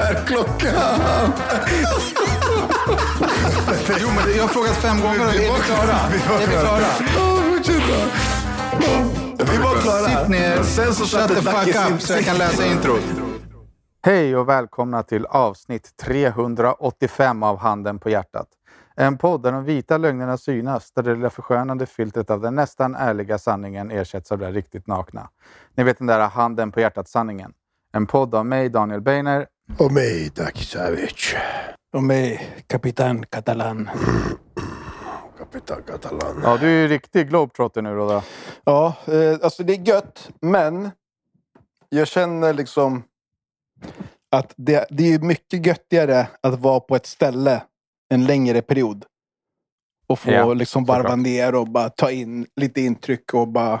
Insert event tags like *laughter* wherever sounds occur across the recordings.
Är klockan? Jo, men jag har frågat fem gånger är vi klara? Är vi klara? Vi var klara. Sitt ner, Sen så shut satte the fuck up så jag kan läsa introt. Hej och välkomna till avsnitt 385 av Handen på hjärtat. En podd där de vita lögnerna synas, där det lilla förskönande filtret av den nästan ärliga sanningen ersätts av det riktigt nakna. Ni vet den där handen på hjärtat-sanningen. En podd av mig, Daniel Beiner. Och mig, Daki Savic. Och mig, Kapitan Catalan. Kapitan Catalan. Ja, du är ju riktig globetrotter nu då. då. Ja, eh, alltså det är gött, men jag känner liksom att det, det är mycket göttigare att vara på ett ställe en längre period. Och få Ja, liksom varva såklart. ner och bara ta in lite intryck och bara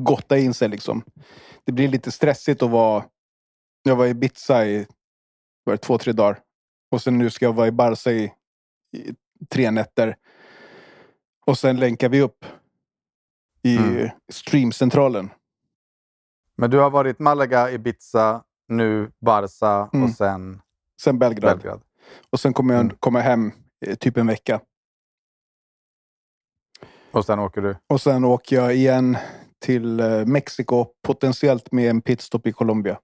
gotta in sig liksom. Det blir lite stressigt att vara... Jag var i Ibiza i var det, två, tre dagar. Och sen nu ska jag vara i Barca i, i tre nätter. Och sen länkar vi upp i Mm. streamcentralen. Men du har varit Malaga, Ibiza, nu Barca Mm. och sen Sen Belgrad. Belgrad. Och sen kommer jag Mm. komma hem eh, typ en vecka. Och sen åker du. Och sen åker jag igen till eh, Mexiko. Potentiellt med en pitstop i Colombia.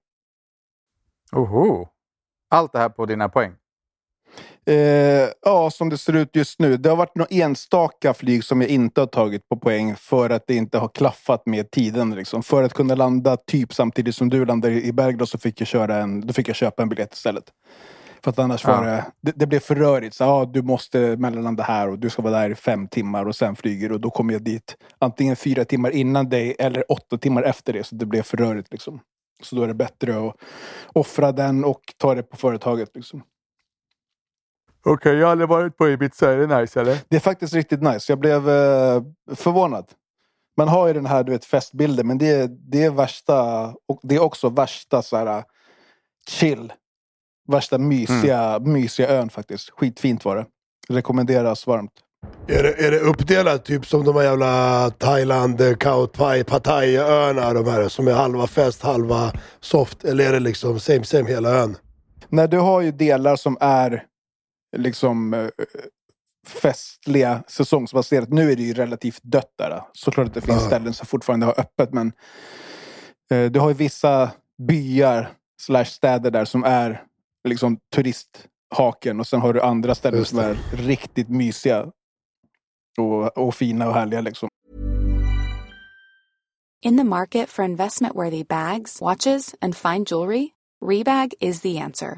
Oho. Allt det här på dina poäng. Eh, ja, som det ser ut just nu. Det har varit några enstaka flyg som jag inte har tagit på poäng för att det inte har klaffat med tiden. Liksom. För att kunna landa typ samtidigt som du landar i Belgrad så fick jag, köra en, då fick jag köpa en biljett istället. För att annars Ja. var det, det, det blev för rörigt. Så, ja, du måste mellanlanda här och du ska vara där i fem timmar och sen flyger och då kommer jag dit antingen fyra timmar innan dig eller åtta timmar efter det. Så det blev för rörigt. Liksom. Så då är det bättre att offra den och ta det på företaget. Liksom. Okej, jag har aldrig varit på Ibiza. Är det nice eller? Det är faktiskt riktigt nice. Jag blev eh, förvånad. Man har ju den här du vet, festbilden, men det, är- det är värsta... Och det är också värsta så här, chill. Värsta mysiga, mysiga ön faktiskt. Skitfint var det. Rekommenderas varmt. Är det, är det uppdelat typ som de här jävla Thailand, eh, Khao Thai, Pattaya-öarna de här som är halva fest, halva soft? Eller är det liksom same same hela ön? När du har ju delar som är liksom eh, festliga, säsongsbaserat. Nu är det ju relativt dött där. Såklart att det finns Ja. ställen som fortfarande har öppet, men eh, du har ju vissa byar slash städer där som är liksom turisthaken och sen har du andra ställen som är riktigt mysiga och, och fina och härliga liksom. In the market for investment worthy bags, watches, and fine jewelry, Rebag is the answer.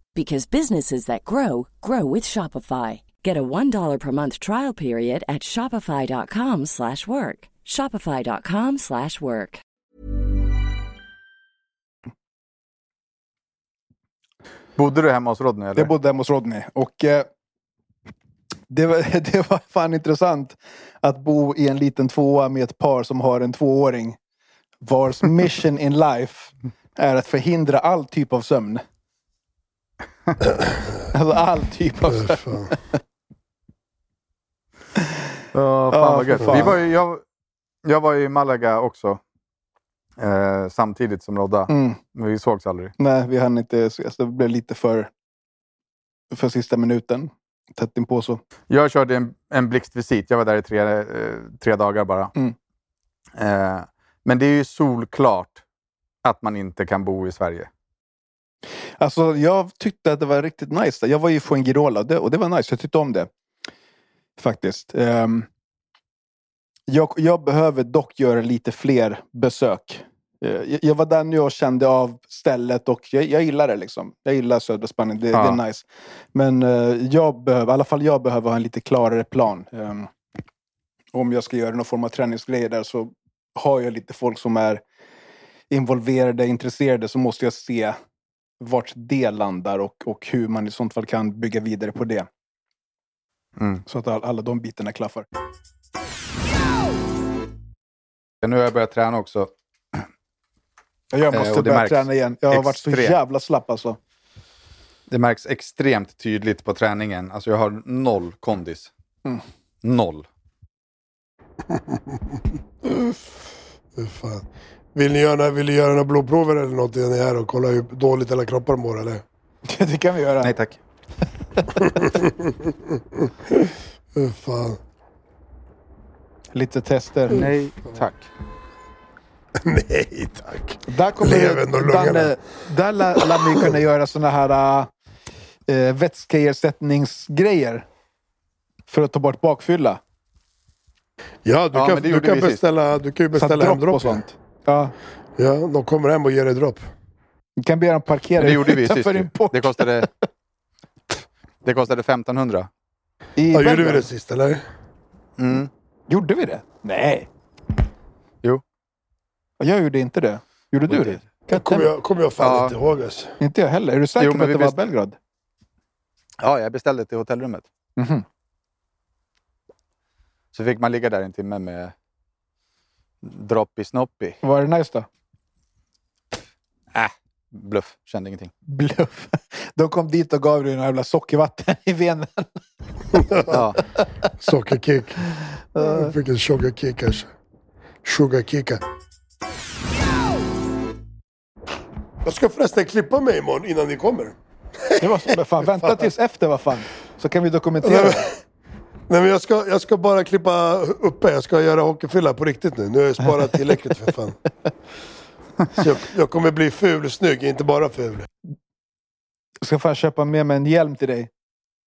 because businesses that grow grow with Shopify. Get a $1 per month trial period at shopify.com/work. shopify.com/work. Bodde du hemma hos Rodney eller? Jag bodde hemma hos Rodney och eh, det, var, *laughs* det var fan intressant att bo i en liten tvåa med ett par som har en tvååring vars *laughs* mission in life är att förhindra all typ av sömn. Alltså all typ av *laughs* fan. Ja, fan vad gött. fan. Vi var ju, jag, jag var i Malaga också. Eh, samtidigt som Rodda. Mm. Men vi sågs aldrig. Nej, vi hann inte ses. Det blev lite för, för sista minuten. Tätt inpå så. Jag körde en, en blixtvisit. Jag var där i tre, eh, tre dagar bara. Mm. Eh, men det är ju solklart att man inte kan bo i Sverige. Alltså, jag tyckte att det var riktigt nice. Jag var i Fuengirola och det, och det var nice. Jag tyckte om det. Faktiskt. Ehm, jag, jag behöver dock göra lite fler besök. Eh, jag, var där nu och kände av stället och jag, jag gillar det. liksom. Jag gillar södra Spanien. Det, Ja. det är nice. Men eh, jag behöver, i alla fall jag behöver ha en lite klarare plan. Ehm, om jag ska göra någon form av träningsgrejer där så har jag lite folk som är involverade, intresserade så måste jag se vart det landar och, och hur man i sånt fall kan bygga vidare på det. Mm. Så att all, alla de bitarna klaffar. Nu har jag börjat träna också. Jag Eh, måste börja träna igen. Jag har varit så extremt. jävla slapp alltså. Det märks extremt tydligt på träningen. Alltså jag har noll kondis. Mm. Noll. *laughs* Fan. Vill ni göra, vill ni göra några blodprover eller något när ni är här och kolla hur dåligt alla kroppar mår eller? *laughs* det kan vi göra. Nej tack. *laughs* Fan. Lite tester. Nej tack. *laughs* Nej tack. Där kommer Levern och lungorna. Danne, där lär, lär vi kunna göra såna här äh, vätskeersättningsgrejer. För att ta bort bakfylla. Ja, du Ja, kan, du kan sist. beställa, du kan ju beställa hem dropp och sånt. Ja. Ja, de kommer hem och ger dig dropp. Vi kan be dem parkera det gjorde vi sist utanför ju. din port. Det kostade, det kostade 1500. I Ja, gjorde vi det sist eller? Mm. Gjorde vi det? Nej. Jo. Jag gjorde inte det. Gjorde du det? Kan Kommer jag, kommer jag fan Ja. inte ihåg alltså. Inte jag heller. Är du säker Jo, på att det var Belgrad? Ja, jag beställde till hotellrummet. Mhm. Så fick man ligga där en timme med Droppi Snoppi. Var det nice då? Äh, bluff. Kände ingenting. Bluff. De kom dit och gav dig en jävla sockervatten i venen. *laughs* Ja. Sockerkick. Jag fick en sugarkick kanske. Sugarkicka. Jag ska förresten klippa mig imorgon innan ni kommer. Det var så, fan, vänta tills *laughs* efter vad fan. Så kan vi dokumentera det. Nej men jag ska, jag ska bara klippa uppe. Jag ska göra hockeyfylla på riktigt nu. Nu har jag sparat tillräckligt för fan. Så jag, jag kommer bli ful snygg, inte bara ful. Jag ska fan köpa med mig en hjälm till dig.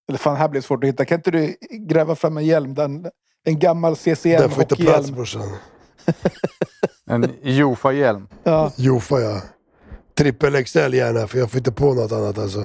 Eller fan, här blir det svårt att hitta. Kan inte du gräva fram en hjälm? Den, en gammal CCM Den får inte plats brorsan. *laughs* En Jofa-hjälm. Ja. Jofa ja. Trippel XL gärna för jag får inte på något annat alltså.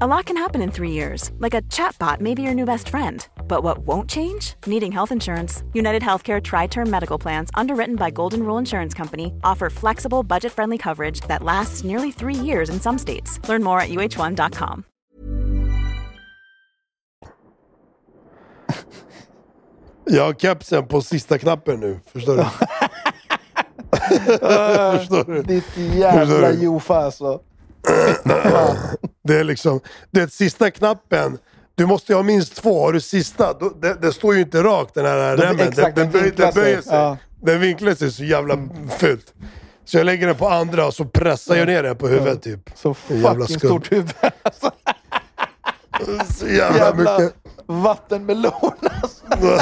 A lot can happen in three years, like a chatbot may be your new best friend. But what won't change? Needing health insurance. United Healthcare Tri Term Medical Plans, underwritten by Golden Rule Insurance Company, offer flexible, budget friendly coverage that lasts nearly three years in some states. Learn more at uh1.com. Jag har kepsen på sista knappen nu. Förstår du? *laughs* *laughs* Förstår du? Ditt jävla Hur- Jofa alltså. *clears throat* Det är liksom, det sista knappen. Du måste ju ha minst två. Har du sista, då, det, det står ju inte rakt den här Den- remmen. exakt, den, den den böjer sig. Ja. Den vinklar sig så jävla fult. Så jag lägger den på andra och så pressar jag ner den på huvudet typ. Så fucking stort huvud. Alltså, *laughs* Så jävla, jävla mycket. vattenmelon alltså. *laughs*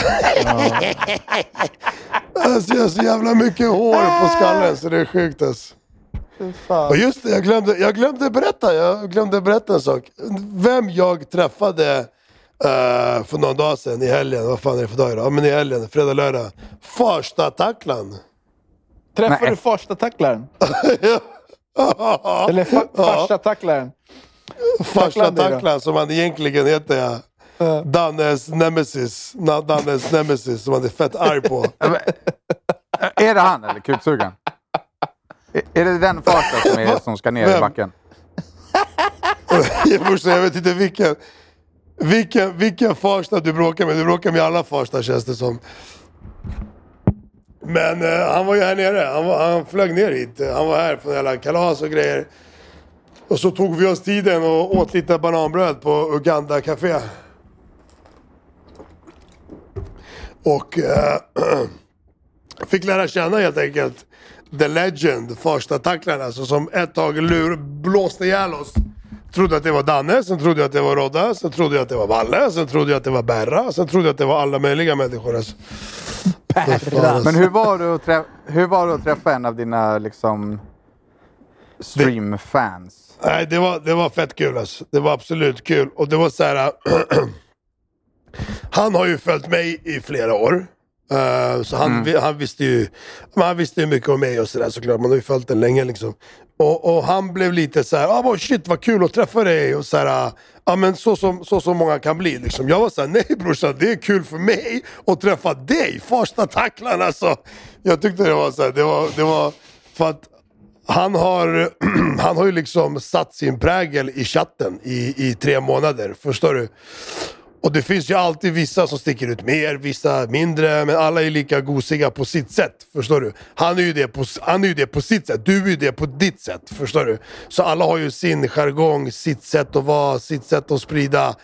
Alltså, jag har så jävla mycket hår på skallen så det är sjukt alltså. Och just det, jag glömde, jag glömde berätta. Jag glömde berätta en sak. Vem jag träffade eh, för någon dag sedan i helgen. Vad fan är det för dag idag? Ja men i helgen, fredag, lördag. Farsta-tacklan. Träffade Nej. du farsta tacklaren? *laughs* Eller fa- farsta tacklaren? Farsta Tacklan. Tacklan som han egentligen heter ja. Dannes nemesis. Dannes nemesis som han är fett arg på. *laughs* Är det han eller kuksugan? Är- det den farten som, är, *laughs* som ska ner i Vem? backen? *laughs* Brorsan, jag vet inte vilken, vilken, vilken Farsta du bråkar med. Du bråkar med alla Farsta känns det som. Men eh, han var ju här nere. Han, var, han flög ner hit. Han var här på jävla kalas och grejer. Och så tog vi oss tiden och åt lite bananbröd på Uganda Café. Och eh, *clears throat* fick lära känna helt enkelt The Legend, första tacklaren alltså, som ett tag lur, blåste ihjäl oss. Trodde att det var Danne, sen trodde jag att det var Rodda, sen trodde jag att det var Valle, sen trodde jag att det var Berra, sen trodde jag att det var alla möjliga människor. Alltså. Fan, Men hur var, det att träffa, hur var det att träffa en av dina liksom streamfans? Nej, det var, det var fett kul alltså. Det var absolut kul. Och det var så här. *clears throat* han har ju följt mig i flera år. Eh, så han, vi- han visste ju han visste ju mycket om mig och sådär såklart. Man har ju följt den länge liksom. Och, och han blev lite så här, ah, shit vad kul att träffa dig. Och så här, ja men så som, så som många kan bli liksom. Jag var såhär, nej brorsan det är kul för mig att träffa dig, första tacklaren alltså. Jag tyckte det var så här, det var, det var för att han har, *clears throat* han har ju liksom satt sin prägel i chatten i, i tre månader, förstår du? Och det finns ju alltid vissa som sticker ut mer, vissa mindre, men alla är lika gosiga på sitt sätt. Förstår du? Han är ju det på, han är ju det på sitt sätt, du är ju det på ditt sätt. Förstår du? Så alla har ju sin jargong, sitt sätt att vara, sitt sätt att sprida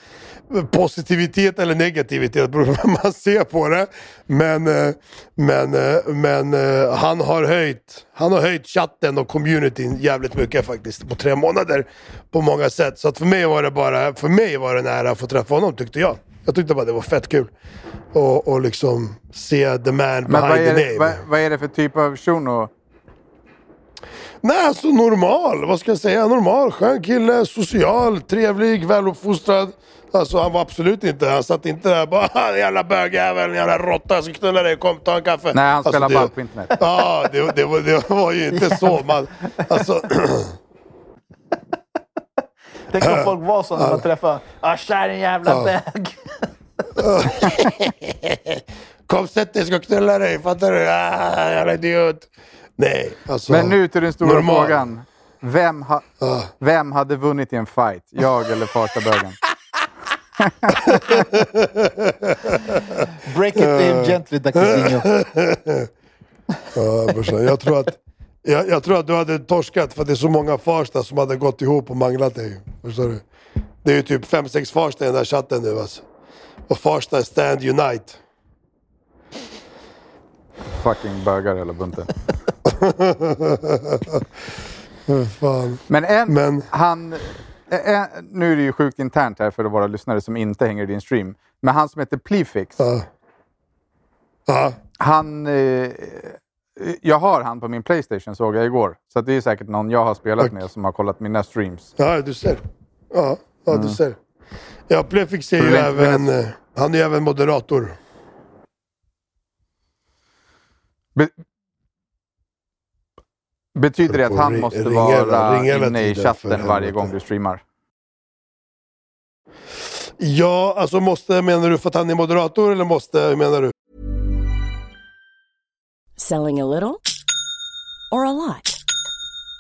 positivitet eller negativitet beroende på hur man ser på det. Men, eh, men, eh, men eh, han, har höjt, han har höjt chatten och communityn jävligt mycket faktiskt på tre månader. På många sätt. Så att för mig var det bara, för mig var det nära att få träffa honom tyckte jag. Jag tyckte bara det var fett kul. Och, och liksom se the man Men vad behind är, the name. vad, vad är det för typ av shuno? Nej, alltså normal. Vad ska jag säga? Normal, skön kille, social, trevlig, väluppfostrad. Alltså han var absolut inte, han satt inte där bara "Ah, jävla bögjävel, jävla råtta, jag ska knulla dig, kom ta en kaffe. Nej, han alltså, spelar det- ball på internet. *laughs* Ja, det, det, var, det var ju inte så. Man, alltså, *clears throat* Tänk om folk var så när man träffar ah, kär en jävla bög. *laughs* kom sätt dig, jag ska knulla dig, fattar du? Ah, jävla idiot. Nej, alltså. Men nu till den stora normal. frågan. Vem, ha, vem hade vunnit i en fight? Jag eller farsta bögen? *laughs* Break it him gently. *laughs* Ja, brorsan, jag tror att jag, jag tror att du hade torskat för det är så många Farsta som hade gått ihop och manglat dig. Förstår du? Det är ju typ 5-6 Farsta i den där chatten nu alltså. Och Farsta stand unite. Fucking bögar hela bunten. Fan. Men en, Men- han... eh, Nu är det ju sjukt internt här för våra lyssnare som inte hänger i din stream. Men han som heter Plefix. Ja. Ja. Han... Eh, jag har han på min Playstation såg jag igår. Så det är säkert någon jag har spelat Tack. med som har kollat mina streams. Ja, du ser. Ja, ja du ser. Ja, Plefix är ju inte även, eh, han är ju även moderator. Be betyder det att han måste vara inne i chatten varje gång du streamar? Ja, alltså måste, menar du för att han är moderator eller måste, menar du? Selling a little or a lot?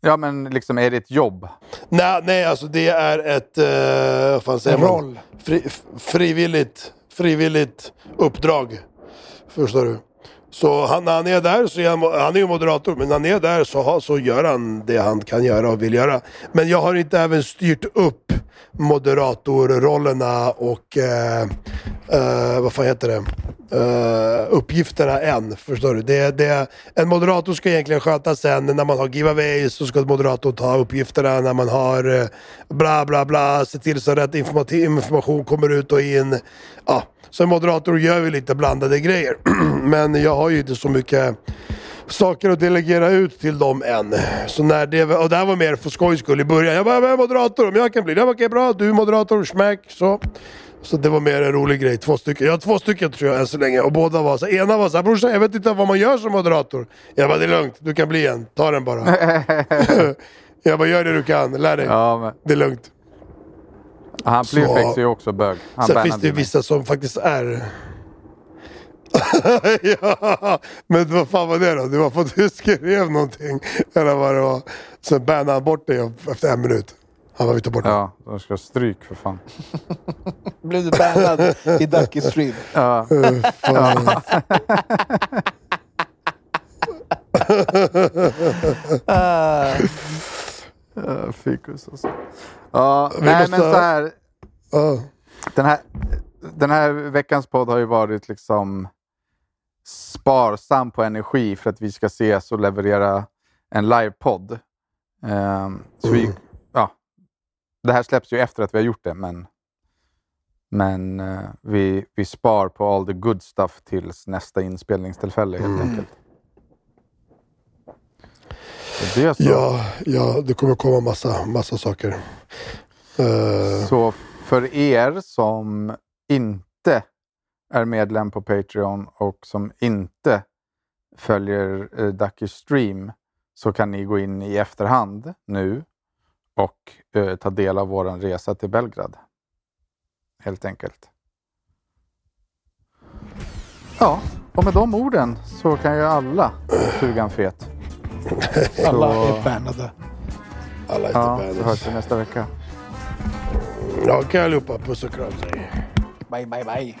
Ja, men liksom är det ett jobb? Nej, nej alltså det är ett... Uh, vad fan säger En man? roll. Fri, f- frivilligt, frivilligt uppdrag. Förstår du? Så han, när han är där, så är han, han är ju moderator, men när han är där så, så gör han det han kan göra och vill göra. Men jag har inte även styrt upp moderatorrollerna och eh, uh, vad fan heter det? Eh, uh, uppgifterna än. Förstår du? Det, det, en moderator ska egentligen sköta sen när man har giveaways så ska moderatorn ta uppgifterna när man har uh, bla bla bla, se till så rätt information kommer ut och in. Ja, en moderator gör vi lite blandade grejer. *clears throat* Men jag har ju inte så mycket saker att delegera ut till dem än. Så när det, och det här var mer för skojs skull i början. Jag bara, jag är moderator om jag kan bli det. Okej bra, du är moderator, smack. Så. Så det var mer en rolig grej, två stycken. Jag har två stycken tror jag än så länge. Och båda var så ena var såhär, brorsan jag vet inte vad man gör som moderator. Jag bara, det är lugnt, du kan bli en. Ta den bara. *laughs* jag bara, gör det du kan, lär dig. Ja, men Det är lugnt. han är ju också bög. Han Sen finns det ju vissa som faktiskt är... *laughs* ja, men vad fan var det då? Det var för att du skrev någonting. Eller vad det var. Sen bannade han bort dig efter en minut. Han var ute bort. Ja, de ska ha stryk för fan. *laughs* Blev du bannad i Ducky Stream? *laughs* Ja. Fan. *laughs* Uh, fikus alltså. Ja, Vi nej måste- men så här. Ja. Den här, den här veckans podd har ju varit liksom sparsam på energi för att vi ska ses och leverera en livepodd. Ehm, så vi, ja, det här släpps ju efter att vi har gjort det, men, men eh, vi, vi spar på all the good stuff tills nästa inspelningstillfälle helt enkelt. Så det är så. Ja, ja, det kommer komma massa, massa saker. Eh, Så för er som inte är medlem på Patreon och som inte följer eh, Ducky Stream så kan ni gå in i efterhand nu och eh, ta del av vår resa till Belgrad. Helt enkelt. Ja, och med de orden så kan ju alla suga en fet. *laughs* Alla Så- är bannade. alla är Ja, så banners. hörs vi nästa vecka. Ja, okej allihopa. Puss och kram. Bye, bye, bye.